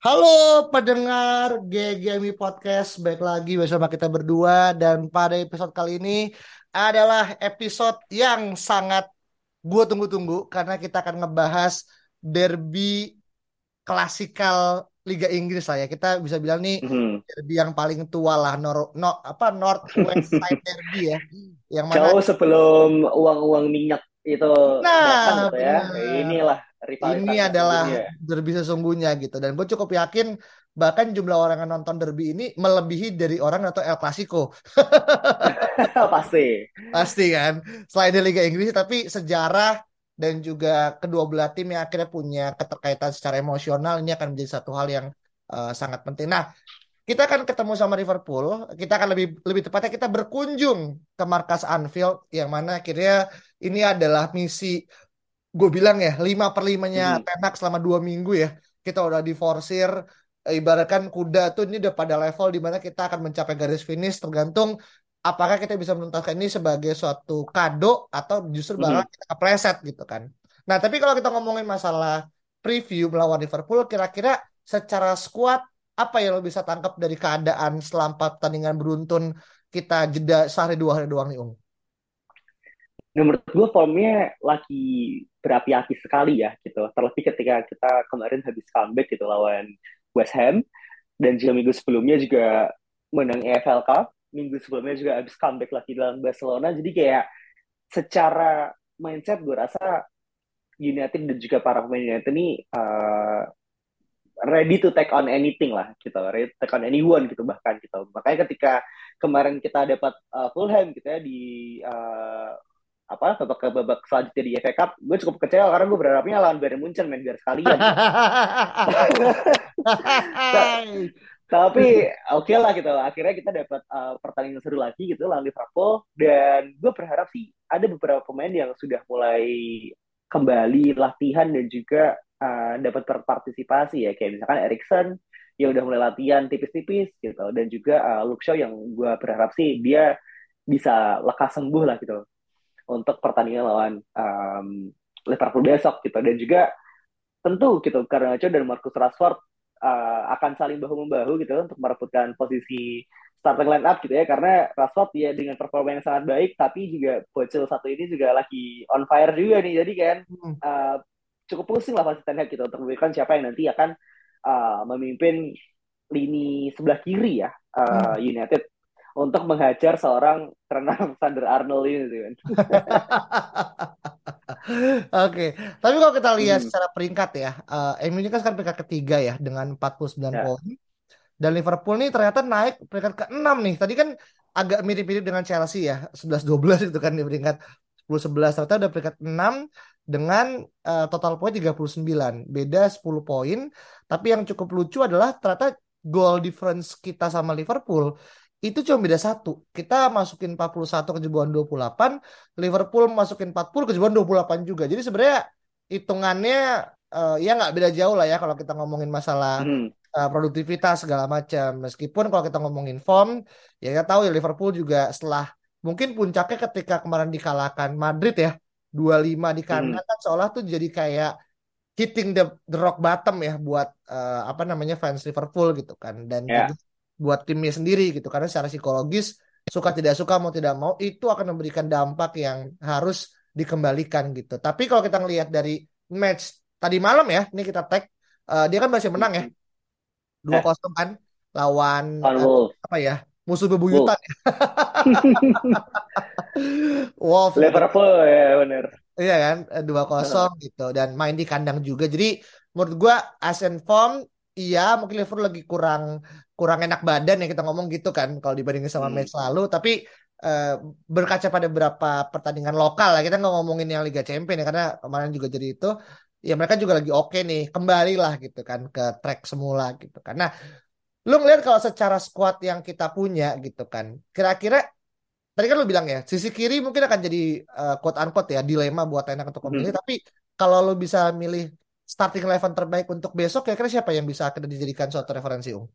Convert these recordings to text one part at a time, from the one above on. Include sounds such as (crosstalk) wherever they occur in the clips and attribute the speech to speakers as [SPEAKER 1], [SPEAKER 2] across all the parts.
[SPEAKER 1] Halo pendengar GGMI Podcast, baik lagi bersama kita berdua dan pada episode kali ini adalah episode yang sangat gue tunggu-tunggu karena kita akan ngebahas derby klasikal Liga Inggris lah ya. Kita bisa bilang nih
[SPEAKER 2] Mhm.
[SPEAKER 1] derby yang paling tua lah, nor, no, apa North West Side Derby ya, yang mana
[SPEAKER 2] Jauh sebelum uang-uang minyak itu
[SPEAKER 1] Nah,
[SPEAKER 2] datang gitu ya.
[SPEAKER 1] benar.
[SPEAKER 2] Inilah rivalitas
[SPEAKER 1] ini adalah
[SPEAKER 2] sesungguhnya.
[SPEAKER 1] derby sesungguhnya gitu dan gue cukup yakin bahkan jumlah orang yang nonton derby ini melebihi dari orang atau El Clasico (laughs)
[SPEAKER 2] Pasti.
[SPEAKER 1] pasti kan selain di Liga Inggris tapi sejarah dan juga kedua belah tim yang akhirnya punya keterkaitan secara emosional ini akan menjadi satu hal yang uh, sangat penting. Nah, kita akan ketemu sama Liverpool. Kita akan lebih lebih tepatnya kita berkunjung ke markas Anfield yang mana akhirnya ini adalah misi gue bilang ya lima per limanya
[SPEAKER 2] Mhm.
[SPEAKER 1] Ten Hag selama dua minggu ya kita udah diforsir ibaratkan kuda tuh ini udah pada level di mana kita akan mencapai garis finish tergantung apakah kita bisa menuntaskan ini sebagai suatu kado atau justru bakal kita kepleset gitu kan. Nah, tapi kalau kita ngomongin masalah preview melawan Liverpool, kira-kira secara skuad apa yang lo bisa tangkap dari keadaan selama pertandingan beruntun kita jeda sehari dua hari doang nih, Ung?
[SPEAKER 2] Nah, menurut gue formnya lagi berapi-api sekali ya gitu. Terlebih ketika kita kemarin habis comeback gitu lawan West Ham dan juga minggu sebelumnya juga menang EFL Cup. Minggu sebelumnya juga habis comeback lagi dalam Barcelona. Jadi kayak secara mindset gue rasa United dan juga para pemain United ini uh, ready to take on anything lah gitu, ready to take on anyone gitu bahkan gitu. Makanya ketika kemarin kita dapat uh, Fulham gitu ya di uh, apa babak babak selanjutnya di FA Cup, gue cukup kecewa karena gue berharapnya lawan Bayern Munchen main biar sekalian. (laughs) Tapi oke lah gitu, akhirnya kita dapat uh, pertandingan seru lagi gitu lawan Liverpool. Dan gue berharap sih ada beberapa pemain yang sudah mulai kembali latihan dan juga uh, dapat berpartisipasi ya. Kayak misalkan Erikson yang udah mulai latihan tipis-tipis gitu. Dan juga uh, Luke Shaw yang gue berharap sih dia bisa lekas sembuh lah gitu untuk pertandingan lawan um, Liverpool besok gitu. Dan juga tentu gitu karena Garnacho dan Marcus Rashford uh, akan saling bahu membahu gitu untuk merebutkan posisi starting line up gitu ya. Karena Rashford ya dengan performa yang sangat baik tapi juga bocil satu ini juga lagi on fire juga nih. Jadi kan uh, cukup pusing lah pasti Ten Hag gitu untuk memikirkan siapa yang nanti akan uh, memimpin lini sebelah kiri ya uh, United untuk menghajar seorang Trent Alexander-Arnold ini gitu kan. (laughs)
[SPEAKER 1] Oke, tapi kalau kita lihat
[SPEAKER 2] Hmm.
[SPEAKER 1] secara peringkat ya, uh, MU ini kan sekarang peringkat ketiga ya dengan 49
[SPEAKER 2] Ya.
[SPEAKER 1] poin. Dan Liverpool nih ternyata naik peringkat ke-6 nih. Tadi kan agak mirip-mirip dengan Chelsea ya, 11-12 itu kan di peringkat 10-11. Ternyata udah peringkat 6 dengan uh, total poin 39. Beda 10 poin. Tapi yang cukup lucu adalah ternyata goal difference kita sama Liverpool itu cuma beda satu. Kita masukin 41 kejebolan 28, Liverpool masukin 40 kejebolan 28 juga. Jadi sebenarnya hitungannya eh, ya nggak beda jauh lah ya kalau kita ngomongin masalah
[SPEAKER 2] Hmm.
[SPEAKER 1] eh, produktivitas segala macam. Meskipun kalau kita ngomongin form, ya kita tahu ya Liverpool juga setelah mungkin puncaknya ketika kemarin dikalahkan Madrid ya 2-5 di kandang kan seolah tuh jadi kayak hitting the, the rock bottom ya buat eh, apa namanya fans Liverpool gitu kan dan juga buat timnya sendiri gitu karena secara psikologis suka tidak suka mau tidak mau itu akan memberikan dampak yang harus dikembalikan gitu. Tapi kalau kita ngelihat dari match tadi malam ya, ini kita tag eh, dia kan masih menang ya. 2-0 kan lawan eh,
[SPEAKER 2] Wolves.
[SPEAKER 1] apa ya? Musuh bebuyutan. (laughs) Wolves
[SPEAKER 2] Liverpool ya benar.
[SPEAKER 1] Iya kan, Eh, 2-0 gitu dan main di kandang juga. Jadi menurut gua Asian form iya mungkin Liverpool lagi kurang kurang enak badan ya kita ngomong gitu kan kalau dibandingin sama
[SPEAKER 2] Hmm.
[SPEAKER 1] match lalu tapi uh, berkaca pada beberapa pertandingan lokal lah kita nggak ngomongin yang Liga Champions ya karena kemarin juga jadi itu ya mereka juga lagi oke okay nih kembali lah gitu kan ke track semula gitu kan nah lu ngeliat kalau secara squad yang kita punya gitu kan kira-kira tadi kan lu bilang ya sisi kiri mungkin akan jadi uh, quote unquote ya dilema buat enak untuk memilih hmm. tapi kalau lu bisa milih starting eleven terbaik untuk besok kira-kira siapa yang bisa akan dijadikan suatu referensi um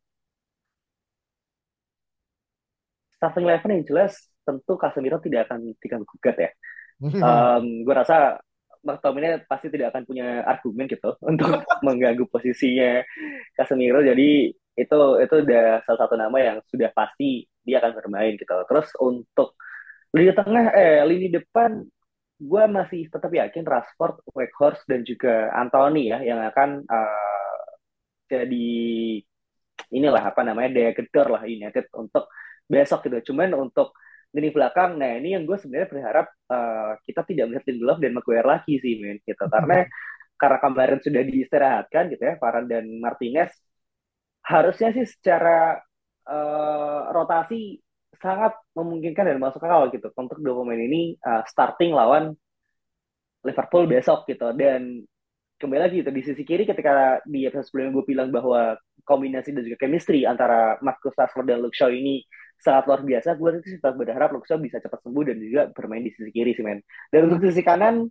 [SPEAKER 2] starting eleven yang jelas tentu Casemiro tidak akan diganggu gugat ya um, gue rasa McTominay pasti tidak akan punya argumen gitu (laughs) untuk mengganggu posisinya Casemiro. Jadi itu itu udah salah satu nama yang sudah pasti dia akan bermain gitu. Terus untuk lini tengah eh lini depan gue masih tetap yakin Rashford, Weghorst dan juga Anthony ya yang akan uh, jadi inilah apa namanya daya gedor lah United untuk besok gitu. Cuman untuk lini belakang. Nah ini yang gue sebenarnya berharap uh, kita tidak melihat Lindelof dan Maguire lagi sih, men. Gitu. (laughs) Karena karena kemarin sudah diistirahatkan gitu ya, Varane dan Martinez harusnya sih secara uh, rotasi sangat memungkinkan dan masuk akal gitu untuk dua pemain ini uh, starting lawan Liverpool besok gitu dan kembali lagi gitu di sisi kiri ketika di episode sebelumnya gue bilang bahwa kombinasi dan juga chemistry antara Marcus Rashford dan Luke Shaw ini sangat luar biasa. Gue sih tetap berharap Luxo bisa cepat sembuh dan juga bermain di sisi kiri sih men. Dan untuk sisi kanan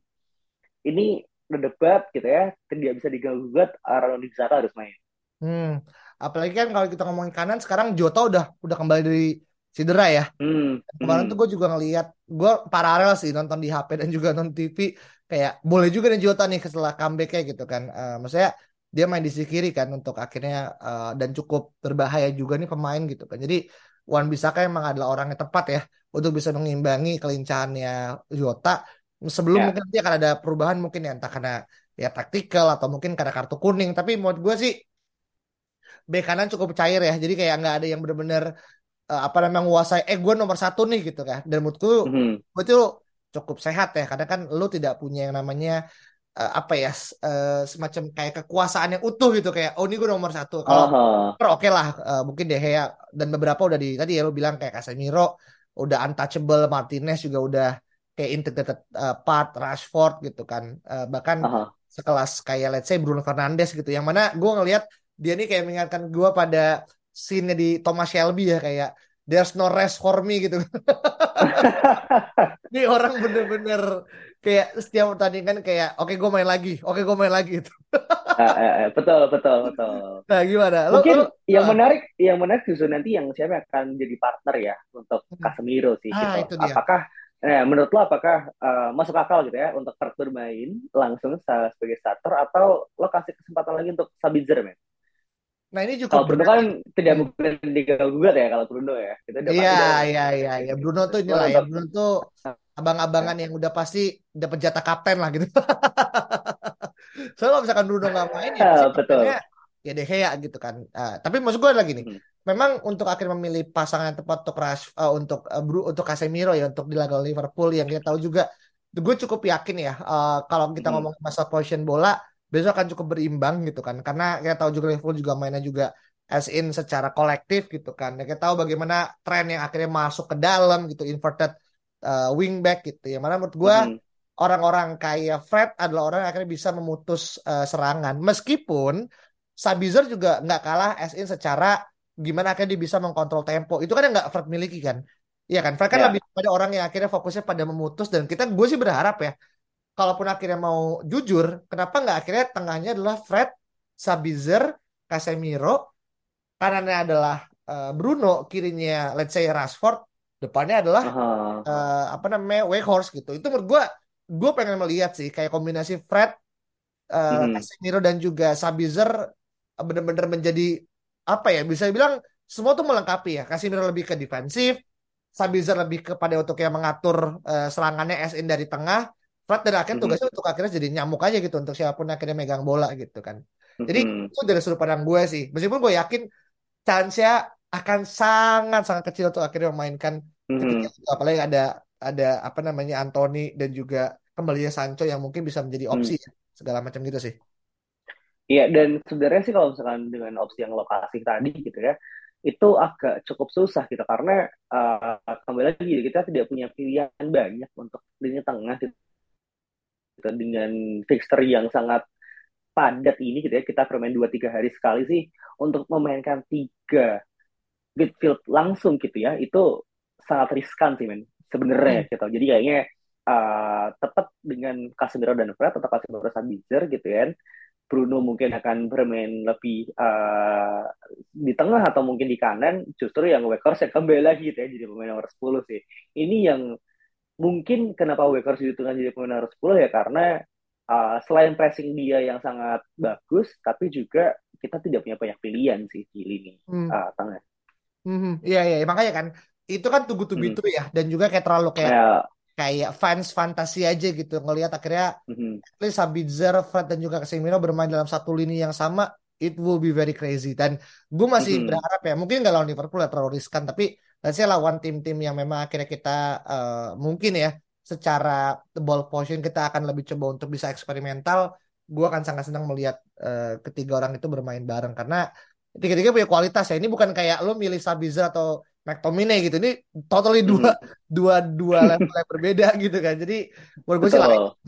[SPEAKER 2] ini berdebat gitu ya, tidak bisa diganggu gugat Aaron Wan harus main.
[SPEAKER 1] Hmm. Apalagi kan kalau kita ngomongin kanan sekarang Jota udah udah kembali dari cedera ya. Hmm. Kemarin hmm. tuh gue juga ngeliat gue paralel sih nonton di HP dan juga nonton TV kayak boleh juga nih Jota nih setelah comeback kayak gitu kan. Uh, maksudnya dia main di sisi kiri kan untuk akhirnya uh, dan cukup berbahaya juga nih pemain gitu kan. Jadi Wan Bisaka emang adalah orang yang tepat ya untuk bisa mengimbangi kelincahannya Jota. Sebelum yeah. mungkin nanti akan ada perubahan mungkin ya entah karena ya taktikal atau mungkin karena kartu kuning. Tapi menurut gue sih bek kanan cukup cair ya. Jadi kayak nggak ada yang benar-benar uh, apa namanya menguasai eh gue nomor satu nih gitu kan. Dan menurutku mm -hmm. gue tuh cukup sehat ya karena kan lu tidak punya yang namanya uh, apa ya uh, semacam kayak kekuasaan yang utuh gitu kayak oh ini gue nomor satu kalau uh-huh. oke okay lah uh, mungkin deh ya dan beberapa udah di tadi ya lo bilang kayak Casemiro udah untouchable Martinez juga udah kayak integrated uh, part Rashford gitu kan uh, bahkan uh-huh. sekelas kayak let's say Bruno Fernandes gitu yang mana gue ngelihat dia nih kayak mengingatkan gue pada scene di Thomas Shelby ya kayak there's no rest for me gitu (laughs) ini orang bener-bener kayak setiap pertandingan kayak oke okay, gue main lagi, oke okay, gue main lagi itu.
[SPEAKER 2] uh, uh, betul betul betul.
[SPEAKER 1] Nah gimana?
[SPEAKER 2] Lo, Mungkin lo, yang uh, menarik yang menarik justru nanti yang siapa akan jadi partner ya untuk hmm. Casemiro sih. Ah, gitu. itu dia. Apakah Nah, menurut lo apakah uh, masuk akal gitu ya untuk Kurt bermain langsung sebagai starter atau lo kasih kesempatan lagi untuk Sabitzer men?
[SPEAKER 1] Nah ini juga
[SPEAKER 2] kalau Bruno kan tidak mungkin diganggu ya kalau Bruno ya.
[SPEAKER 1] Iya iya iya ya. Bruno tuh inilah ya Bruno tuh abang-abangan yang udah pasti udah penjata kapten lah gitu. (laughs) Soalnya kalau misalkan Bruno nggak main ya,
[SPEAKER 2] ah, betul.
[SPEAKER 1] ya deh ya gitu kan. Uh, tapi maksud gue lagi nih, hmm. memang untuk akhirnya memilih pasangan yang tepat untuk Rash, uh, untuk uh, Bru, untuk Casemiro ya untuk di laga Liverpool yang kita tahu juga, gue cukup yakin ya uh, kalau kita hmm. ngomong masa position bola besok akan cukup berimbang gitu kan, karena kita tahu juga Liverpool juga mainnya juga as in secara kolektif gitu kan. Ya, kita tahu bagaimana tren yang akhirnya masuk ke dalam gitu inverted uh, wingback gitu ya. Mana menurut gue mm. orang-orang kayak Fred adalah orang yang akhirnya bisa memutus uh, serangan. Meskipun Sabitzer juga nggak kalah as in secara gimana akhirnya dia bisa mengkontrol tempo. Itu kan yang nggak Fred miliki kan. Iya kan, Fred kan yeah. lebih pada orang yang akhirnya fokusnya pada memutus dan kita gue sih berharap ya, kalaupun akhirnya mau jujur, kenapa nggak akhirnya tengahnya adalah Fred, Sabitzer, Casemiro, kanannya adalah uh, Bruno, kirinya let's say Rashford, depannya adalah uh-huh. uh, apa namanya Wakehorse gitu itu menurut gue gue pengen melihat sih kayak kombinasi Fred uh, hmm. Casemiro dan juga Sabitzer benar-benar menjadi apa ya bisa bilang semua tuh melengkapi ya Casemiro lebih ke defensif Sabitzer lebih kepada untuk yang mengatur uh, serangannya SN dari tengah Fred dan akhirnya hmm. tugasnya untuk akhirnya jadi nyamuk aja gitu untuk siapa pun akhirnya megang bola gitu kan jadi hmm. itu dari sudut pandang gue sih meskipun gue yakin chance-nya akan sangat sangat kecil untuk akhirnya memainkan Mm-hmm. apalagi ada ada apa namanya Anthony dan juga kembalinya Sancho yang mungkin bisa menjadi opsi mm. segala macam gitu sih.
[SPEAKER 2] Iya dan sebenarnya sih kalau misalkan dengan opsi yang lokasi tadi gitu ya, itu agak cukup susah gitu karena uh, kembali lagi kita tidak punya pilihan banyak untuk lini tengah gitu dengan fixture yang sangat padat ini gitu ya kita bermain dua tiga hari sekali sih untuk memainkan tiga midfield langsung gitu ya itu sangat riskan sih men sebenarnya hmm. gitu jadi kayaknya uh, tepat dengan Casemiro dan Fred atau Casemiro Sabitzer gitu kan Bruno mungkin akan bermain lebih uh, di tengah atau mungkin di kanan, justru yang Weghorst yang kembali lagi gitu ya jadi pemain nomor 10 sih. Ini yang mungkin kenapa Weghorst di tengah jadi pemain nomor 10 ya karena uh, selain pressing dia yang sangat bagus, tapi juga kita tidak punya banyak pilihan sih di lini hmm. uh, tengah.
[SPEAKER 1] Hmm, iya iya makanya kan itu kan tunggu tunggu itu hmm. ya dan juga kayak terlalu kayak ya kayak fans fantasi aja gitu ngelihat akhirnya mm-hmm. at least Sabitzer, Fred dan juga Casemiro bermain dalam satu lini yang sama it will be very crazy dan gue masih mm-hmm. berharap ya mungkin nggak lawan Liverpool ya terlalu riskan tapi let's lawan tim-tim yang memang akhirnya kita uh, mungkin ya secara ball position kita akan lebih coba untuk bisa eksperimental gue akan sangat senang melihat uh, ketiga orang itu bermain bareng. Karena tiga-tiga punya kualitas ya. Ini bukan kayak lo milih Sabitzer atau McTominay gitu. Ini totally dua hmm. dua dua level yang berbeda gitu kan. Jadi menurut gue sih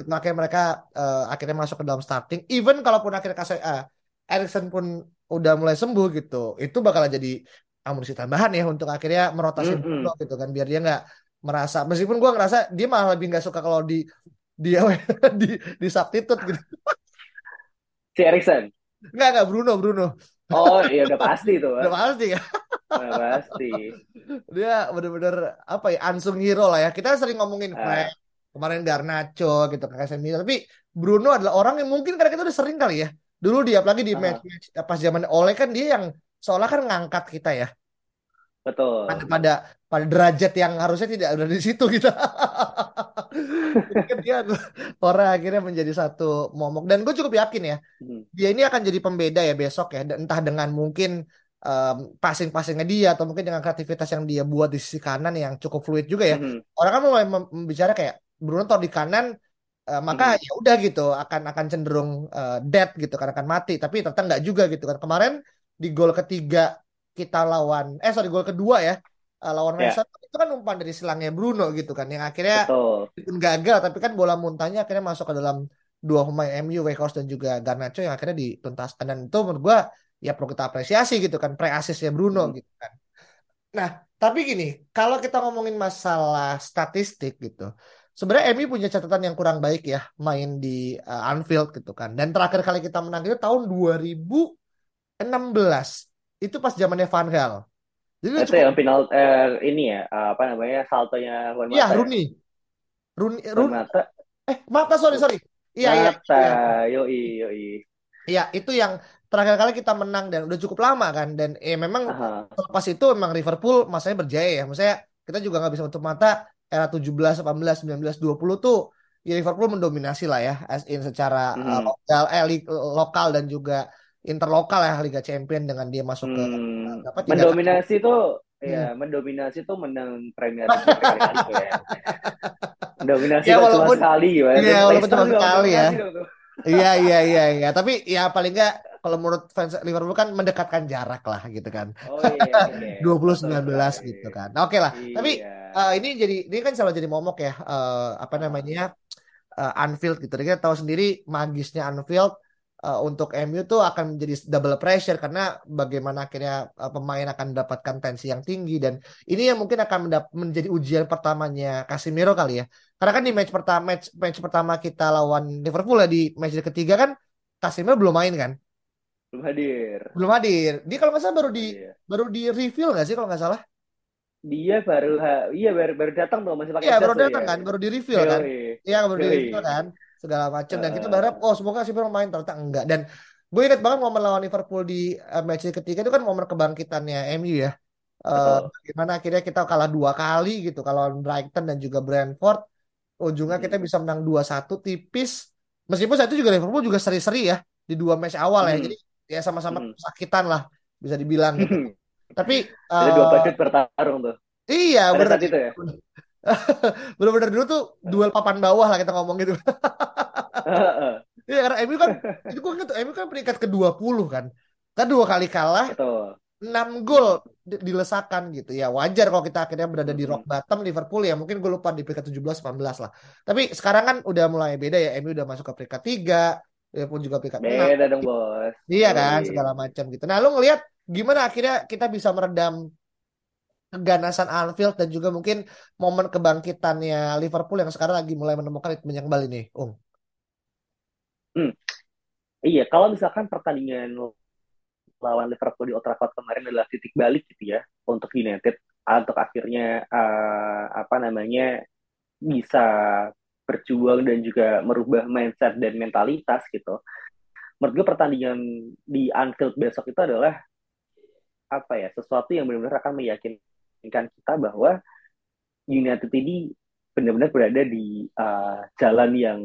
[SPEAKER 1] makanya mereka uh, akhirnya masuk ke dalam starting. Even kalaupun akhirnya kasih uh, Erikson pun udah mulai sembuh gitu itu bakal jadi amunisi tambahan ya untuk akhirnya merotasi mm -hmm. gitu kan biar dia nggak merasa meskipun gue ngerasa dia malah lebih nggak suka kalau di dia (laughs) di di substitute gitu
[SPEAKER 2] si Erikson
[SPEAKER 1] nggak nggak Bruno Bruno
[SPEAKER 2] oh iya udah pasti tuh
[SPEAKER 1] udah pasti ya
[SPEAKER 2] Nah, pasti.
[SPEAKER 1] Dia bener-bener apa ya ansung hero lah ya. Kita sering ngomongin uh. Kemarin Garnacho gitu Casemiro. Tapi Bruno adalah orang yang mungkin karena kita udah sering kali ya. Dulu dia apalagi di uh. match, match pas zaman Oleh kan dia yang seolah kan ngangkat kita ya.
[SPEAKER 2] Betul.
[SPEAKER 1] Pada pada, pada derajat yang harusnya tidak ada di situ kita. (laughs) kan dia orang akhirnya menjadi satu momok dan gue cukup yakin ya hmm. dia ini akan jadi pembeda ya besok ya entah dengan mungkin um, passing-passingnya dia atau mungkin dengan kreativitas yang dia buat di sisi kanan yang cukup fluid juga ya. Mm-hmm. Orang kan mulai membicara kayak Bruno tahu di kanan uh, maka mm-hmm. ya udah gitu akan akan cenderung uh, dead gitu karena akan mati tapi ternyata nggak juga gitu kan. Kemarin di gol ketiga kita lawan eh sorry gol kedua ya uh, lawan yeah. itu kan umpan dari silangnya Bruno gitu kan yang akhirnya pun gagal tapi kan bola muntahnya akhirnya masuk ke dalam dua pemain MU Weghorst dan juga Garnacho yang akhirnya dituntaskan dan itu menurut gua ya perlu kita apresiasi gitu kan pre asisnya Bruno hmm. gitu kan. Nah, tapi gini, kalau kita ngomongin masalah statistik gitu, sebenarnya MU punya catatan yang kurang baik ya main di uh, Anfield gitu kan. Dan terakhir kali kita menang itu tahun 2016. Itu pas zamannya Van Gaal.
[SPEAKER 2] Jadi itu cukup... yang final eh, ini ya, apa namanya? saltonya
[SPEAKER 1] Juan Iya, Rooney. Rooney, Rooney. Mata. Eh, Mata sorry sorry. Iya, iya.
[SPEAKER 2] Mata, iya. yoi, yoi.
[SPEAKER 1] Iya, itu yang terakhir kali kita menang dan udah cukup lama kan dan eh memang uh pas itu memang Liverpool masanya berjaya ya maksudnya kita juga nggak bisa untuk mata era 17, 18, 19, 20 tuh ya Liverpool mendominasi lah ya as in secara uh, hmm. lokal eh lokal dan juga interlokal ya Liga Champion dengan dia masuk ke
[SPEAKER 2] hmm. apa, mendominasi tuh ya hmm. mendominasi tuh menang Premier League ya. (laughs) Mendominasi ya, walaupun, cuma sekali
[SPEAKER 1] ya. Iya, walaupun cuma sekali ya. Iya iya iya iya, tapi ya paling enggak kalau menurut fans Liverpool kan mendekatkan jarak lah gitu kan. Oh iya. iya. 2019 iya. (laughs) gitu kan. Oke okay lah. Iya. Tapi uh, ini jadi ini kan selalu jadi momok ya uh, apa namanya uh, Anfield gitu. Kita tahu sendiri magisnya Anfield uh, untuk MU tuh akan menjadi double pressure karena bagaimana akhirnya uh, pemain akan mendapatkan tensi yang tinggi dan ini yang mungkin akan menjadi ujian pertamanya Casemiro kali ya. Karena kan di match pertama match, match pertama kita lawan Liverpool ya di match ketiga kan Casemiro belum main kan?
[SPEAKER 2] Belum hadir.
[SPEAKER 1] Belum hadir. Dia kalau nggak salah baru di iya. baru di reveal nggak sih kalau nggak salah?
[SPEAKER 2] Dia baru ha, iya baru baru datang tuh masih pakai
[SPEAKER 1] iya baru datang ya. kan baru di reveal kan? Iya baru di reveal kan segala macam dan kita berharap oh semoga sih main ternyata enggak dan gue ingat banget momen lawan Liverpool di uh, match ketiga itu kan momen kebangkitannya MU ya uh, bagaimana akhirnya kita kalah dua kali gitu kalau Brighton dan juga Brentford ujungnya kita bisa menang dua satu tipis meskipun saat itu juga Liverpool juga seri-seri ya di dua match awal ya hmm. jadi ya sama-sama hmm. kesakitan lah bisa dibilang gitu. Hmm. Tapi
[SPEAKER 2] ada uh, dua budget bertarung tuh.
[SPEAKER 1] Iya, benar itu ya. (laughs) Bener-bener dulu tuh duel papan bawah lah kita ngomong gitu. (laughs) Iya karena MU kan itu gue gitu, MU kan peringkat ke-20 kan. Kan dua kali kalah. Betul. 6 gol dilesakan gitu ya wajar kalau kita akhirnya berada di rock bottom Liverpool ya mungkin gue lupa di peringkat 17 18 lah tapi sekarang kan udah mulai beda ya MU udah masuk ke peringkat 3 Liverpool juga peringkat
[SPEAKER 2] beda 6. dong bos
[SPEAKER 1] iya kan segala macam gitu nah lu ngelihat gimana akhirnya kita bisa meredam keganasan Anfield dan juga mungkin momen kebangkitannya Liverpool yang sekarang lagi mulai menemukan ritme yang kembali nih Ung
[SPEAKER 2] hmm. iya kalau misalkan pertandingan lawan Liverpool di Old Trafford kemarin adalah titik balik gitu ya untuk United untuk akhirnya uh, apa namanya bisa berjuang dan juga merubah mindset dan mentalitas gitu. Menurut gue pertandingan di Anfield besok itu adalah apa ya sesuatu yang benar-benar akan meyakinkan kita bahwa United ini benar-benar berada di uh, jalan yang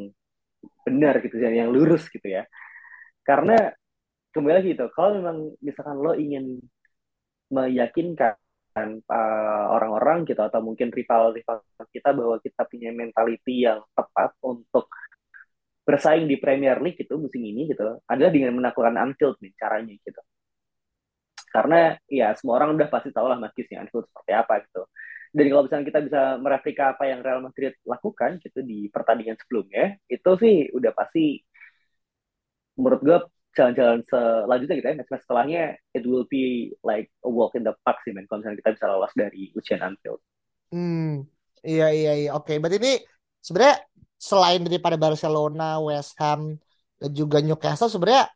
[SPEAKER 2] benar gitu yang lurus gitu ya. Karena kembali lagi itu kalau memang misalkan lo ingin meyakinkan uh, orang-orang gitu atau mungkin rival-rival kita bahwa kita punya mentality yang tepat untuk bersaing di Premier League gitu musim ini gitu adalah dengan menaklukkan Anfield nih caranya gitu karena ya semua orang udah pasti tahu lah markisnya Anfield seperti apa gitu dan kalau misalnya kita bisa mereplika apa yang Real Madrid lakukan gitu di pertandingan sebelumnya itu sih udah pasti menurut gue jalan-jalan selanjutnya gitu ya match-match setelahnya it will be like a walk in the park sih men kalau misalnya kita bisa lolos dari ujian Anfield.
[SPEAKER 1] Hmm, iya iya iya. Oke, berarti ini sebenarnya selain daripada Barcelona, West Ham dan juga Newcastle sebenarnya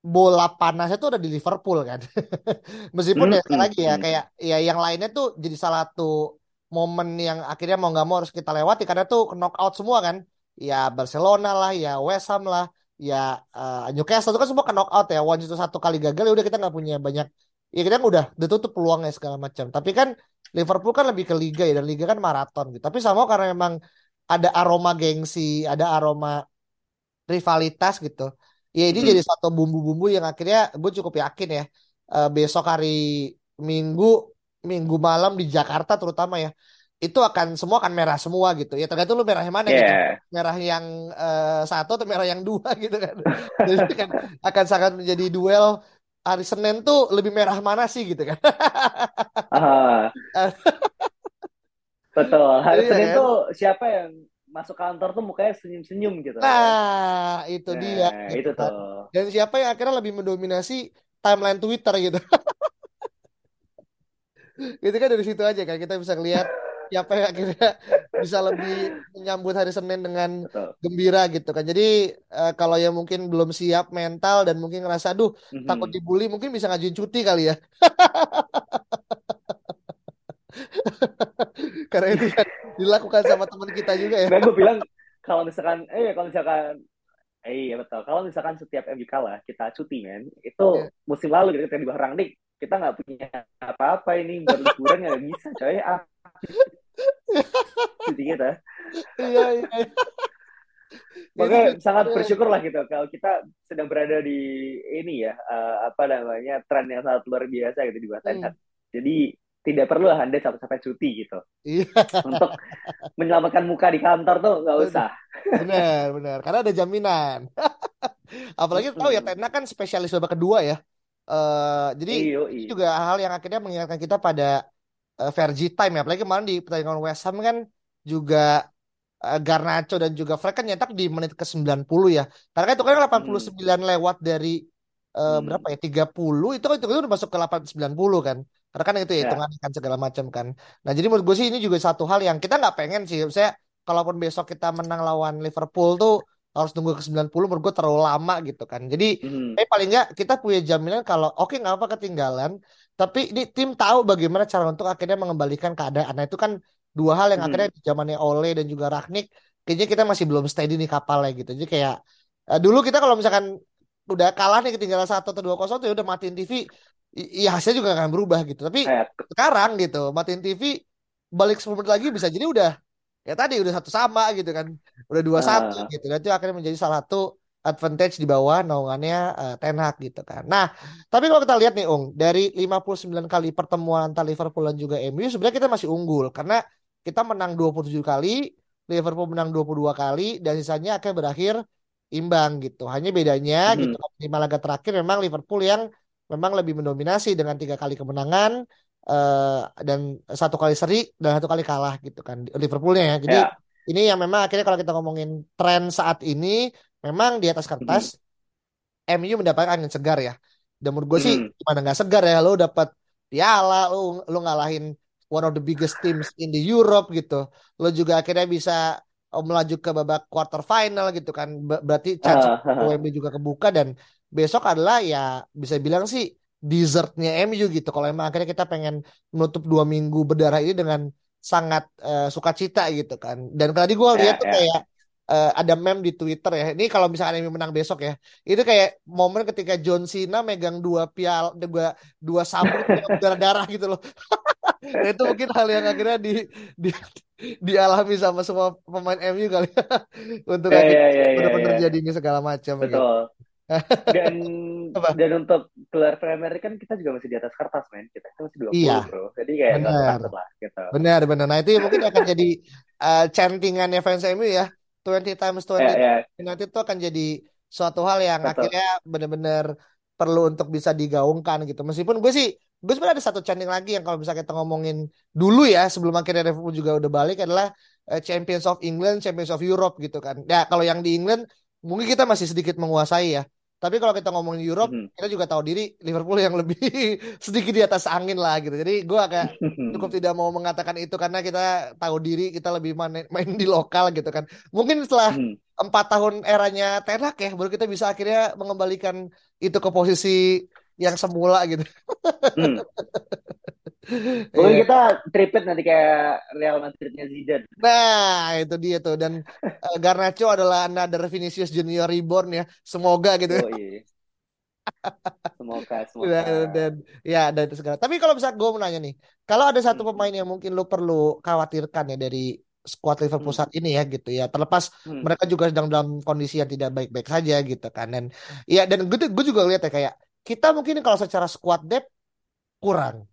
[SPEAKER 1] bola panasnya tuh ada di Liverpool kan. (laughs) Meskipun mm, ya sekali lagi ya kayak ya yang lainnya tuh jadi salah satu momen yang akhirnya mau nggak mau harus kita lewati karena tuh knockout semua kan. Ya Barcelona lah, ya West Ham lah ya uh, Newcastle itu kan semua ke knockout ya once itu satu kali gagal ya udah kita nggak punya banyak ya kita udah udah tutup peluangnya segala macam tapi kan Liverpool kan lebih ke liga ya dan liga kan maraton gitu tapi sama karena memang ada aroma gengsi ada aroma rivalitas gitu ya ini hmm. jadi satu bumbu-bumbu yang akhirnya gue cukup yakin ya uh, besok hari Minggu Minggu malam di Jakarta terutama ya itu akan semua akan merah semua gitu. Ya tergantung lu merah yang mana yeah. gitu merah yang uh, satu atau merah yang dua gitu kan. (laughs) Jadi kan akan sangat menjadi duel. Hari Senin tuh lebih merah mana sih gitu kan? Uh, (laughs)
[SPEAKER 2] betul. Hari iya, Senin kan? tuh siapa yang masuk kantor tuh mukanya senyum-senyum gitu
[SPEAKER 1] nah itu nah, dia
[SPEAKER 2] gitu itu kan. tuh
[SPEAKER 1] dan siapa yang akhirnya lebih mendominasi timeline Twitter gitu (laughs) itu kan dari situ aja kan kita bisa lihat siapa yang akhirnya bisa lebih menyambut hari Senin dengan Betul. gembira gitu kan. Jadi uh, kalau yang mungkin belum siap mental dan mungkin ngerasa aduh mm-hmm. takut dibully mungkin bisa ngajuin cuti kali ya. (laughs) (laughs) Karena itu kan dilakukan sama teman kita juga ya.
[SPEAKER 2] Nah, gue bilang kalau misalkan eh kalau misalkan eh iya betul. Kalau misalkan setiap MU kalah kita cuti men, itu yeah. musim lalu gitu kita di Bang Rangnick kita nggak punya apa-apa ini buat liburan nggak bisa coy ah (laughs) jadi kita iya iya, iya. (laughs) Makanya sangat bersyukur lah gitu kalau kita sedang berada di ini ya uh, apa namanya tren yang sangat luar biasa gitu di Baten. Hmm. Jadi tidak perlu lah anda sampai-sampai cuti gitu iya. untuk menyelamatkan muka di kantor tuh nggak usah.
[SPEAKER 1] Benar benar karena ada jaminan. (laughs) Apalagi tahu ya Tena kan spesialis babak kedua ya. Uh, jadi iyo, iyo. itu juga hal yang akhirnya mengingatkan kita pada uh, Vergi time ya. Apalagi kemarin di pertandingan West Ham kan juga uh, Garnacho dan juga Fred kan nyetak di menit ke 90 ya. Karena kan itu kan 89 hmm. lewat dari uh, hmm. berapa ya? 30 itu kan itu, udah masuk ke 890 kan. Karena kan itu ya hitungan yeah. kan segala macam kan. Nah, jadi menurut gue sih ini juga satu hal yang kita nggak pengen sih. Saya kalaupun besok kita menang lawan Liverpool tuh harus tunggu ke 90 menurut gue terlalu lama gitu kan. Jadi hmm. eh paling nggak kita punya jaminan kalau oke okay, nggak apa ketinggalan tapi ini tim tahu bagaimana cara untuk akhirnya mengembalikan keadaan. Nah itu kan dua hal yang hmm. akhirnya di zamannya Ole dan juga Ragnik kayaknya kita masih belum steady nih kapalnya gitu. Jadi kayak uh, dulu kita kalau misalkan udah kalah nih ketinggalan satu atau dua kosong tuh ya udah matiin TV, ya hasilnya juga akan berubah gitu. Tapi Kayak... sekarang gitu matiin TV balik 10 menit lagi bisa jadi udah ya tadi udah satu sama gitu kan, udah dua satu uh. gitu. Dan itu akhirnya menjadi salah satu advantage di bawah naungannya uh, Ten Hag gitu kan. Nah, tapi kalau kita lihat nih Ung, dari 59 kali pertemuan antara Liverpool dan juga MU sebenarnya kita masih unggul karena kita menang 27 kali, Liverpool menang 22 kali dan sisanya akan berakhir imbang gitu. Hanya bedanya hmm. gitu lima laga terakhir memang Liverpool yang memang lebih mendominasi dengan tiga kali kemenangan uh, dan satu kali seri dan satu kali kalah gitu kan Liverpoolnya ya. Jadi yeah. ini yang memang akhirnya kalau kita ngomongin tren saat ini memang di atas kertas mm-hmm. MU mendapatkan angin segar ya. Dan menurut gue sih mm. gimana nggak segar ya lo dapat piala lo lo ngalahin one of the biggest teams in the Europe gitu. Lo juga akhirnya bisa melaju ke babak quarter final gitu kan. Berarti chance uh, uh, uh. juga kebuka dan besok adalah ya bisa bilang sih dessertnya MU gitu. Kalau emang akhirnya kita pengen menutup dua minggu berdarah ini dengan sangat uh, sukacita gitu kan. Dan tadi gue lihat yeah, tuh yeah. kayak uh, ada meme di Twitter ya. Ini kalau misalnya MU menang besok ya, itu kayak momen ketika John Cena megang dua pial, dua dua sabuk (laughs) darah darah gitu loh. (laughs) nah, itu mungkin hal yang akhirnya di, di dialami sama semua pemain MU kali ya. untuk yeah, akhirnya yeah, yeah, benar-benar yeah, yeah. jadi ini segala macam.
[SPEAKER 2] Betul. Gitu dan (laughs) Apa? dan untuk gelar Premier kan kita juga masih di atas kertas men kita kan masih 20
[SPEAKER 1] iya.
[SPEAKER 2] bro jadi kayak
[SPEAKER 1] benar lah gitu benar benar nah itu mungkin akan jadi (laughs) uh, chantingannya fans MU ya 20 times 20 yeah, yeah. nanti itu akan jadi suatu hal yang Betul. akhirnya benar-benar perlu untuk bisa digaungkan gitu meskipun gue sih gue sebenarnya ada satu chanting lagi yang kalau bisa kita ngomongin dulu ya sebelum akhirnya Liverpool juga udah balik adalah uh, Champions of England, Champions of Europe gitu kan. Ya kalau yang di England mungkin kita masih sedikit menguasai ya. Tapi kalau kita ngomongin Europe, mm-hmm. kita juga tahu diri Liverpool yang lebih (laughs) sedikit di atas angin lah gitu. Jadi gue agak cukup tidak mau mengatakan itu karena kita tahu diri kita lebih main, main di lokal gitu kan. Mungkin setelah empat mm. tahun eranya Tenak ya, baru kita bisa akhirnya mengembalikan itu ke posisi yang semula gitu. mm. (laughs)
[SPEAKER 2] Mungkin yeah. kita triplet nanti kayak Real Madridnya Zidane.
[SPEAKER 1] Nah, itu dia tuh. Dan uh, Garnacho adalah another Vinicius Junior reborn ya. Semoga gitu. Oh, iya.
[SPEAKER 2] semoga, (laughs) semoga. Dan,
[SPEAKER 1] dan ya, dan itu segala. Tapi kalau bisa gue mau nanya nih, kalau ada satu hmm. pemain yang mungkin lo perlu khawatirkan ya dari skuad Liverpool hmm. saat ini ya gitu ya. Terlepas hmm. mereka juga sedang dalam kondisi yang tidak baik-baik saja gitu kan. Dan ya dan gue gue juga lihat ya kayak kita mungkin kalau secara squad depth kurang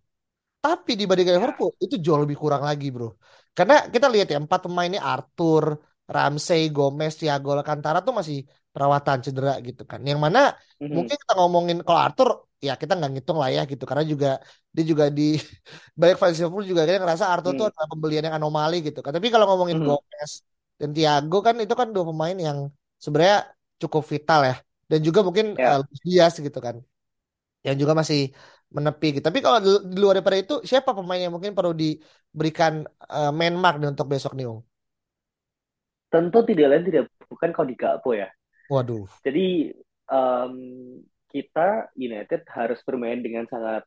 [SPEAKER 1] tapi dibandingkan ya. Liverpool itu jauh lebih kurang lagi, bro. Karena kita lihat ya empat pemain ini Arthur, Ramsey, Gomez, Thiago Alcantara tuh masih perawatan cedera gitu kan. Yang mana mm-hmm. mungkin kita ngomongin kalau Arthur ya kita nggak ngitung lah ya gitu karena juga dia juga di (laughs) banyak fans Liverpool juga kan ngerasa Arthur mm. tuh adalah pembelian yang anomali gitu kan. Tapi kalau ngomongin mm-hmm. Gomez dan Thiago kan itu kan dua pemain yang sebenarnya cukup vital ya dan juga mungkin yeah. uh, Diaz gitu kan yang juga masih menepi gitu. Tapi kalau di luar daripada itu siapa pemain yang mungkin perlu diberikan uh, main mark nih untuk besok nih, Ung?
[SPEAKER 2] Tentu tidak lain tidak bukan kalau di Gakpo ya.
[SPEAKER 1] Waduh.
[SPEAKER 2] Jadi um, kita United harus bermain dengan sangat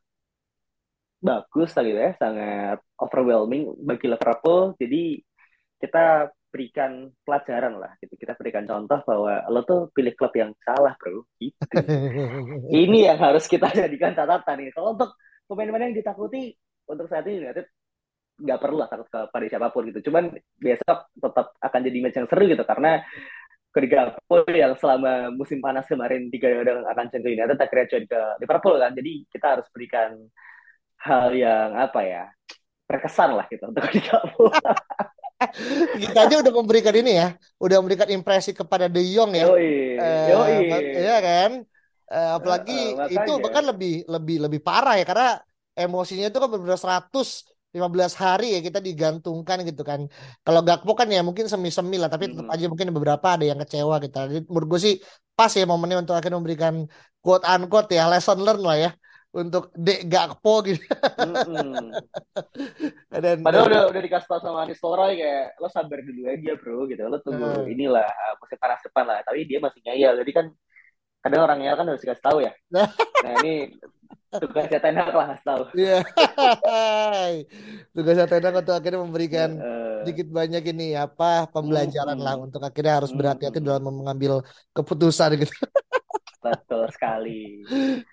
[SPEAKER 2] bagus tadi ya, sangat overwhelming bagi Liverpool. Jadi kita berikan pelajaran lah gitu. Kita berikan contoh bahwa lo tuh pilih klub yang salah bro. Gitu. (laughs) Ini yang harus kita jadikan catatan nih. Kalau untuk pemain-pemain yang ditakuti untuk saat ini United nggak perlu lah takut kepada siapa pun gitu. Cuman besok tetap akan jadi match yang seru gitu karena ketiga pun yang selama musim panas kemarin tiga yang akan cenderung United akhirnya join ke Liverpool kan. Jadi kita harus berikan hal yang apa ya berkesan lah gitu untuk Liverpool (laughs)
[SPEAKER 1] kita aja udah memberikan ini ya, udah memberikan impresi kepada De Jong ya.
[SPEAKER 2] Yoi, uh, yoi.
[SPEAKER 1] Iya kan? Uh, apalagi uh, uh, itu bahkan lebih lebih lebih parah ya karena emosinya itu kan benar seratus 15 hari ya kita digantungkan gitu kan. Kalau Gakpo kan ya mungkin semi-semi lah, tapi tetap aja mungkin beberapa ada yang kecewa gitu. Jadi menurut gue sih pas ya momennya untuk akhirnya memberikan quote unquote ya lesson learn lah ya untuk Dek Gakpo gitu. Mm-hmm. (laughs)
[SPEAKER 2] Dan, Padahal udah udah dikasih tau sama Nistelrooy kayak lo sabar dulu aja bro gitu. Lo tunggu uh. inilah uh, musim panas depan lah. Tapi dia masih ngeyel. Jadi kan kadang orang ngeyel kan harus dikasih tahu ya. (laughs) nah ini tugasnya Tenak lah kasih tahu.
[SPEAKER 1] Iya. tugasnya Tenak untuk akhirnya memberikan uh, sedikit banyak ini apa pembelajaran uh, lah untuk akhirnya harus berhati-hati dalam mengambil keputusan gitu. (laughs)
[SPEAKER 2] Betul sekali.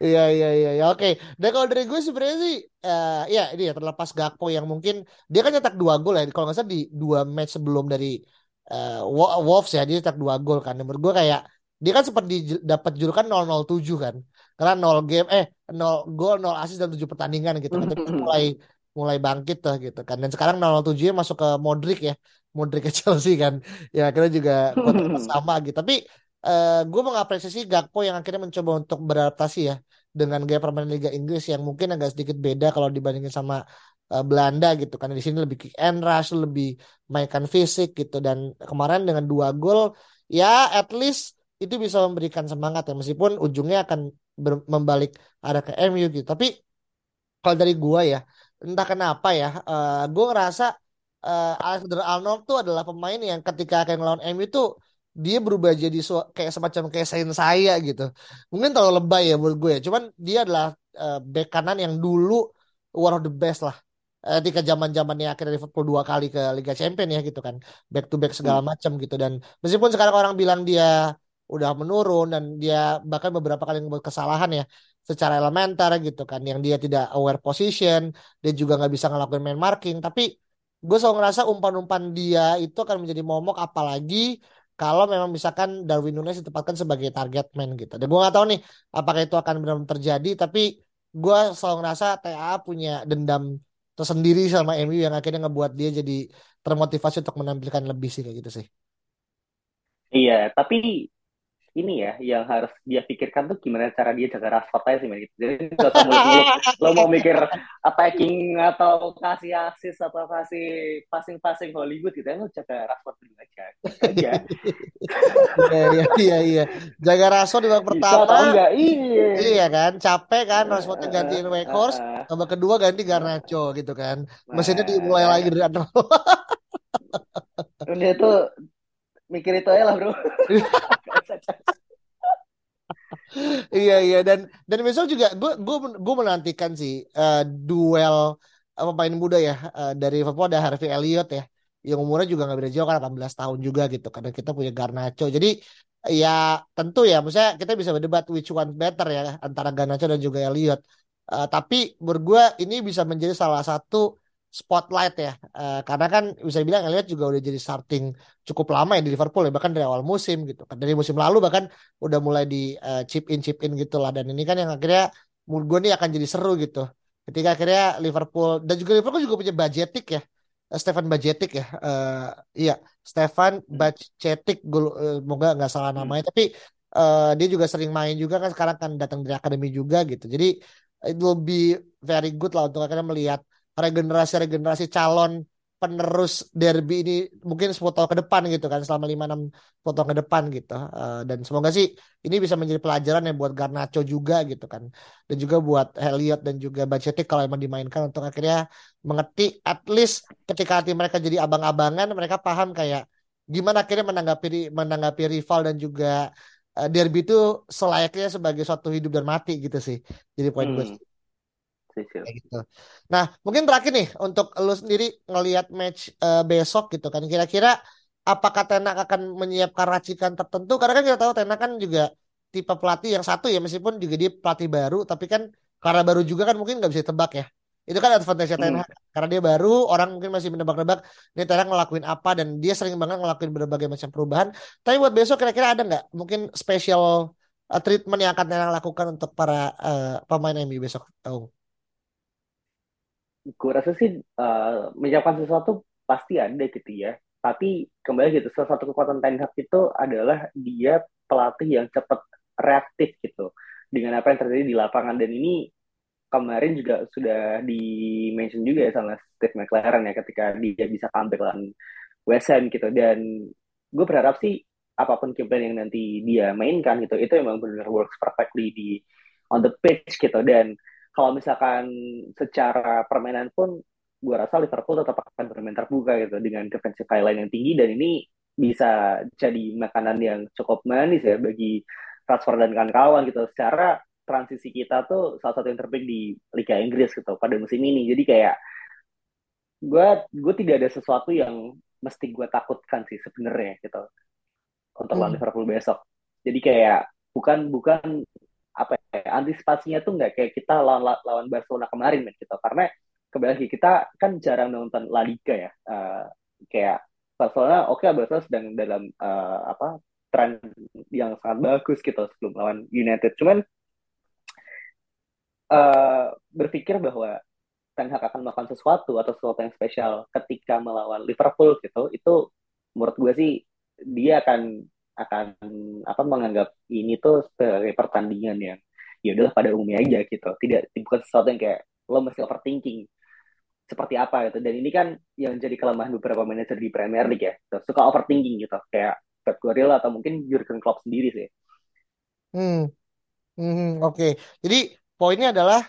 [SPEAKER 1] Iya iya iya ya, oke. Dan kalau dari gue sebenarnya sih uh, ya ini ya terlepas Gakpo yang mungkin dia kan nyetak dua gol ya. Kalau nggak salah di dua match sebelum dari uh, Wolves ya dia nyetak dua gol kan. Menurut gue kayak dia kan sempat dapat julukan 007 kan. Karena 0 game eh 0 gol 0 assist dan 7 pertandingan gitu kan. Tapi (laughs) mulai mulai bangkit tuh gitu kan. Dan sekarang 007 masuk ke Modric ya. Modric ke Chelsea kan. Ya akhirnya juga sama gitu. Tapi uh, gue mengapresiasi Gakpo yang akhirnya mencoba untuk beradaptasi ya dengan gaya permainan Liga Inggris yang mungkin agak sedikit beda kalau dibandingin sama uh, Belanda gitu kan. Di sini lebih kick and rush lebih mainkan fisik gitu. Dan kemarin dengan dua gol ya at least itu bisa memberikan semangat ya. Meskipun ujungnya akan membalik arah ke MU gitu. Tapi kalau dari gua ya entah kenapa ya uh, gua ngerasa uh, Alexander Arnold tuh adalah pemain yang ketika akan ngelawan MU tuh dia berubah jadi kayak semacam kayak sain saya gitu. Mungkin terlalu lebay ya buat gue. Ya. Cuman dia adalah uh, bek kanan yang dulu one of the best lah. Ketika zaman zamannya akhirnya Liverpool dua kali ke Liga Champions ya gitu kan, back to back segala hmm. macam gitu dan meskipun sekarang orang bilang dia udah menurun dan dia bahkan beberapa kali membuat kesalahan ya secara elementer gitu kan, yang dia tidak aware position, dia juga nggak bisa ngelakuin main marking, tapi gue selalu ngerasa umpan-umpan dia itu akan menjadi momok apalagi kalau memang misalkan Darwin Nunes ditempatkan sebagai target man gitu. Dan gue gak tahu nih apakah itu akan benar terjadi, tapi gue selalu ngerasa TA punya dendam tersendiri sama MU yang akhirnya ngebuat dia jadi termotivasi untuk menampilkan lebih sih kayak gitu sih.
[SPEAKER 2] Iya, tapi ini ya yang harus dia pikirkan tuh gimana cara dia jaga Rashford aja sih gitu. Jadi gak usah muluk-muluk (laughs) lo mau mikir attacking atau kasih assist atau kasih passing-passing Hollywood gitu ya lo jaga Rashford dulu aja. (laughs)
[SPEAKER 1] Iya iya iya iya. Jaga Rashford di babak pertama. Bisa enggak? Iya. Iya kan, capek kan Rashford gantiin Weghorst, babak kedua ganti Garnacho gitu kan. Mesinnya dimulai lagi dari nol. (laughs)
[SPEAKER 2] Dia tuh mikir itu aja lah bro. (laughs)
[SPEAKER 1] Iya iya dan dan besok juga gue gue gue menantikan sih uh, duel uh, pemain muda ya uh, dari Liverpool ada Harvey Elliott ya yang umurnya juga nggak beda jauh kan 18 tahun juga gitu karena kita punya Garnacho. Jadi ya tentu ya maksudnya kita bisa berdebat which one better ya antara Garnacho dan juga Elliott. Uh, tapi menurut ini bisa menjadi salah satu spotlight ya. Uh, karena kan bisa bilang Elliot juga udah jadi starting cukup lama ya di Liverpool ya bahkan dari awal musim gitu. Dari musim lalu bahkan udah mulai di uh, chip in chip in gitu lah. Dan ini kan yang akhirnya menurut gue nih akan jadi seru gitu. Ketika akhirnya Liverpool dan juga Liverpool juga punya budgetik ya. Uh, Stefan budgetik ya. Uh, iya Stefan budgetik gue uh, moga nggak salah hmm. namanya. Hmm. tapi uh, dia juga sering main juga kan sekarang kan datang dari akademi juga gitu. Jadi it will be very good lah untuk akhirnya melihat regenerasi-regenerasi calon penerus derby ini mungkin 10 tahun ke depan gitu kan selama 5 6 tahun ke depan gitu. Uh, dan semoga sih ini bisa menjadi pelajaran ya buat Garnacho juga gitu kan. Dan juga buat Elliot dan juga Bacetic kalau emang dimainkan untuk akhirnya mengerti at least ketika tim mereka jadi abang-abangan mereka paham kayak gimana akhirnya menanggapi menanggapi rival dan juga uh, derby itu selayaknya sebagai suatu hidup dan mati gitu sih. Jadi poin hmm. gue Kayak gitu. Nah, mungkin terakhir nih untuk lu sendiri ngelihat match uh, besok gitu kan. Kira-kira apakah Tenak akan menyiapkan racikan tertentu? Karena kan kita tahu Tenak kan juga tipe pelatih yang satu ya meskipun juga dia pelatih baru tapi kan karena baru juga kan mungkin nggak bisa tebak ya. Itu kan advantage Ten Hag. Hmm. Karena dia baru, orang mungkin masih menebak-nebak ini Ten Hag ngelakuin apa dan dia sering banget ngelakuin berbagai macam perubahan. Tapi buat besok kira-kira ada nggak mungkin special uh, treatment yang akan Ten Hag lakukan untuk para uh, pemain MU besok? Tahu?
[SPEAKER 2] Gue rasa sih uh, menyiapkan sesuatu pasti ada gitu ya. Tapi kembali gitu, salah satu kekuatan Ten Hag itu adalah dia pelatih yang cepat reaktif gitu dengan apa yang terjadi di lapangan. Dan ini kemarin juga sudah di mention juga ya sama Steve McLaren ya ketika dia bisa comeback lawan West Ham gitu. Dan gue berharap sih apa pun campaign yang nanti dia mainkan gitu itu emang benar works perfectly di on the pitch gitu. Dan kalau misalkan secara permainan pun gue rasa Liverpool tetap akan bermain terbuka gitu dengan defensive line yang tinggi dan ini bisa jadi makanan yang cukup manis ya bagi Rashford dan kawan-kawan gitu. Secara transisi kita tuh salah satu yang terbaik di Liga Inggris gitu pada musim ini. Jadi kayak gue gue tidak ada sesuatu yang mesti gue takutkan sih sebenarnya gitu untuk hmm. Liverpool besok. Jadi kayak bukan bukan apa ya, antisipasinya tuh nggak kayak kita lawan lawan Barcelona kemarin kan gitu. Karena kembali lagi kita kan jarang nonton La Liga ya uh, kayak Barcelona oke okay, Barcelona sedang dalam uh, apa tren yang sangat bagus gitu sebelum lawan United. Cuman uh, berpikir bahwa Ten Hag akan melakukan sesuatu atau sesuatu yang spesial ketika melawan Liverpool gitu itu menurut gue sih dia akan akan apa menganggap ini tuh sebagai pertandingan yang ya udahlah pada umumnya aja gitu tidak bukan sesuatu yang kayak lo mesti overthinking seperti apa gitu dan ini kan yang jadi kelemahan beberapa manajer di Premier League ya gitu. suka overthinking gitu kayak Pep Guardiola atau mungkin Jurgen Klopp sendiri sih
[SPEAKER 1] hmm, hmm oke okay. jadi poinnya adalah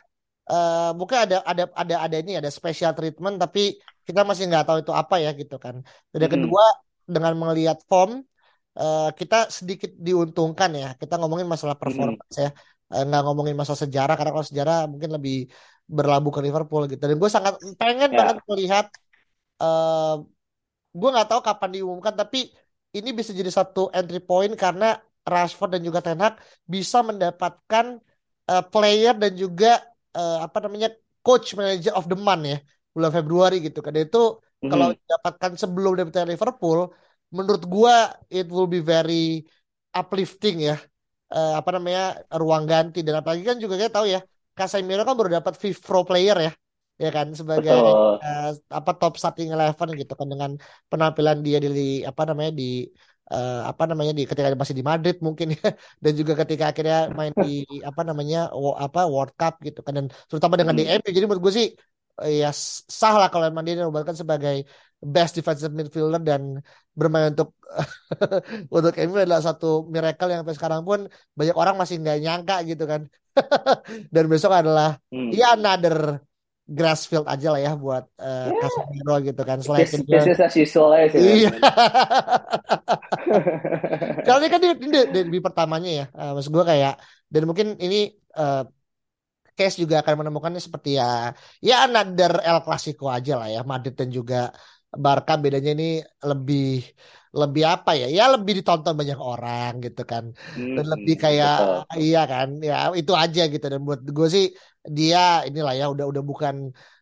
[SPEAKER 1] uh, mungkin ada ada ada ada ini ada special treatment tapi kita masih nggak tahu itu apa ya gitu kan dan hmm. kedua dengan melihat form uh, kita sedikit diuntungkan ya kita ngomongin masalah performance hmm. ya uh, nggak ngomongin masalah sejarah karena kalau sejarah mungkin lebih berlabuh ke Liverpool gitu dan gue sangat pengen yeah. banget melihat uh, gue nggak tahu kapan diumumkan tapi ini bisa jadi satu entry point karena Rashford dan juga Ten Hag bisa mendapatkan uh, player dan juga uh, apa namanya coach manager of the month ya bulan Februari gitu kan itu mm-hmm. kalau didapatkan sebelum dari Liverpool menurut gue it will be very uplifting ya. Uh, apa namanya ruang ganti. Dan apalagi kan juga kita tahu ya Casemiro kan baru dapat fifth pro player ya. Ya kan sebagai uh, apa top starting eleven gitu kan. Dengan penampilan dia di apa namanya di uh, apa namanya di ketika masih di Madrid mungkin ya. (laughs) Dan juga ketika akhirnya main di apa namanya apa World Cup gitu kan. Dan terutama dengan hmm. DM jadi menurut gue sih ya sah lah kalau emang dia dinobatkan sebagai best defensive midfielder dan bermain untuk (laughs) untuk MU adalah satu miracle yang sampai sekarang pun banyak orang masih nggak nyangka gitu kan (laughs) dan besok adalah hmm. ya another grassfield aja lah ya buat uh, yeah. Casemiro gitu kan selain
[SPEAKER 2] this, this is as usual aja
[SPEAKER 1] sih iya (laughs) kalau ini kan di, di, di, di pertamanya ya uh, maksud gue kayak dan mungkin ini uh, case juga akan menemukannya seperti ya ya another El Clasico aja lah ya Madrid dan juga Barca bedanya ini lebih lebih apa ya? Ya lebih ditonton banyak orang gitu kan. Dan hmm, lebih kayak betul. iya kan? Ya itu aja gitu. Dan buat gue sih dia inilah ya udah udah bukan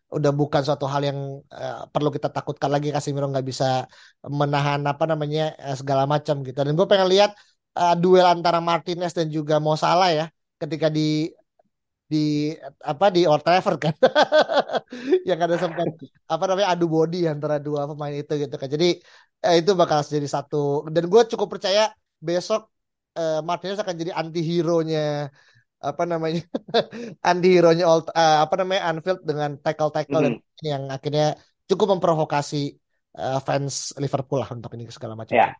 [SPEAKER 1] udah bukan suatu hal yang uh, perlu kita takutkan lagi. Casemiro nggak bisa menahan apa namanya uh, segala macam gitu. Dan gue pengen lihat uh, duel antara Martinez dan juga Mo Salah ya ketika di di apa di Old Trafford kan (laughs) yang ada sempat apa namanya adu body antara dua pemain itu gitu kan jadi eh, itu bakal jadi satu dan gue cukup percaya besok eh, Martinez akan jadi anti hero nya apa namanya (laughs) anti hero nya old uh, apa namanya Anfield dengan tackle tackle mm -hmm. yang akhirnya cukup memprovokasi uh, fans Liverpool lah untuk ini segala macam. Yeah.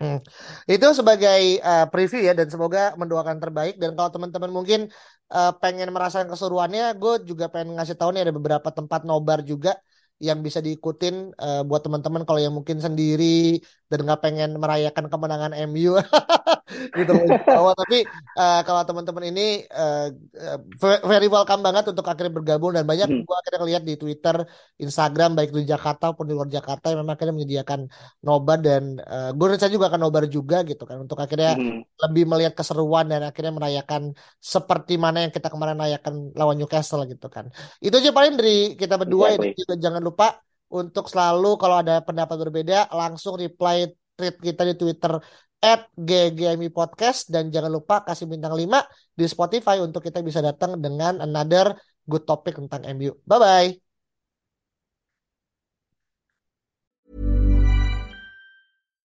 [SPEAKER 1] Hmm. Itu sebagai uh, preview ya dan semoga mendoakan terbaik dan kalau teman-teman mungkin uh, pengen merasakan keseruannya, gue juga pengen ngasih tahu nih ada beberapa tempat nobar juga yang bisa diikutin uh, buat teman-teman kalau yang mungkin sendiri dan nggak pengen merayakan kemenangan MU (laughs) awal tapi uh, kalau teman-teman ini uh, very welcome banget untuk akhirnya bergabung dan banyak hmm. gue akhirnya lihat di Twitter, Instagram baik di Jakarta maupun di luar Jakarta yang memang akhirnya menyediakan nobar dan uh, gue rencana juga akan nobar juga gitu kan untuk akhirnya hmm. lebih melihat keseruan dan akhirnya merayakan seperti mana yang kita kemarin rayakan lawan Newcastle gitu kan itu aja paling dari kita berdua exactly. juga jangan lupa untuk selalu kalau ada pendapat berbeda langsung reply tweet kita di Twitter at GGMI Podcast dan jangan lupa kasih bintang 5 di Spotify untuk kita bisa datang dengan another good topic tentang MU. Bye-bye.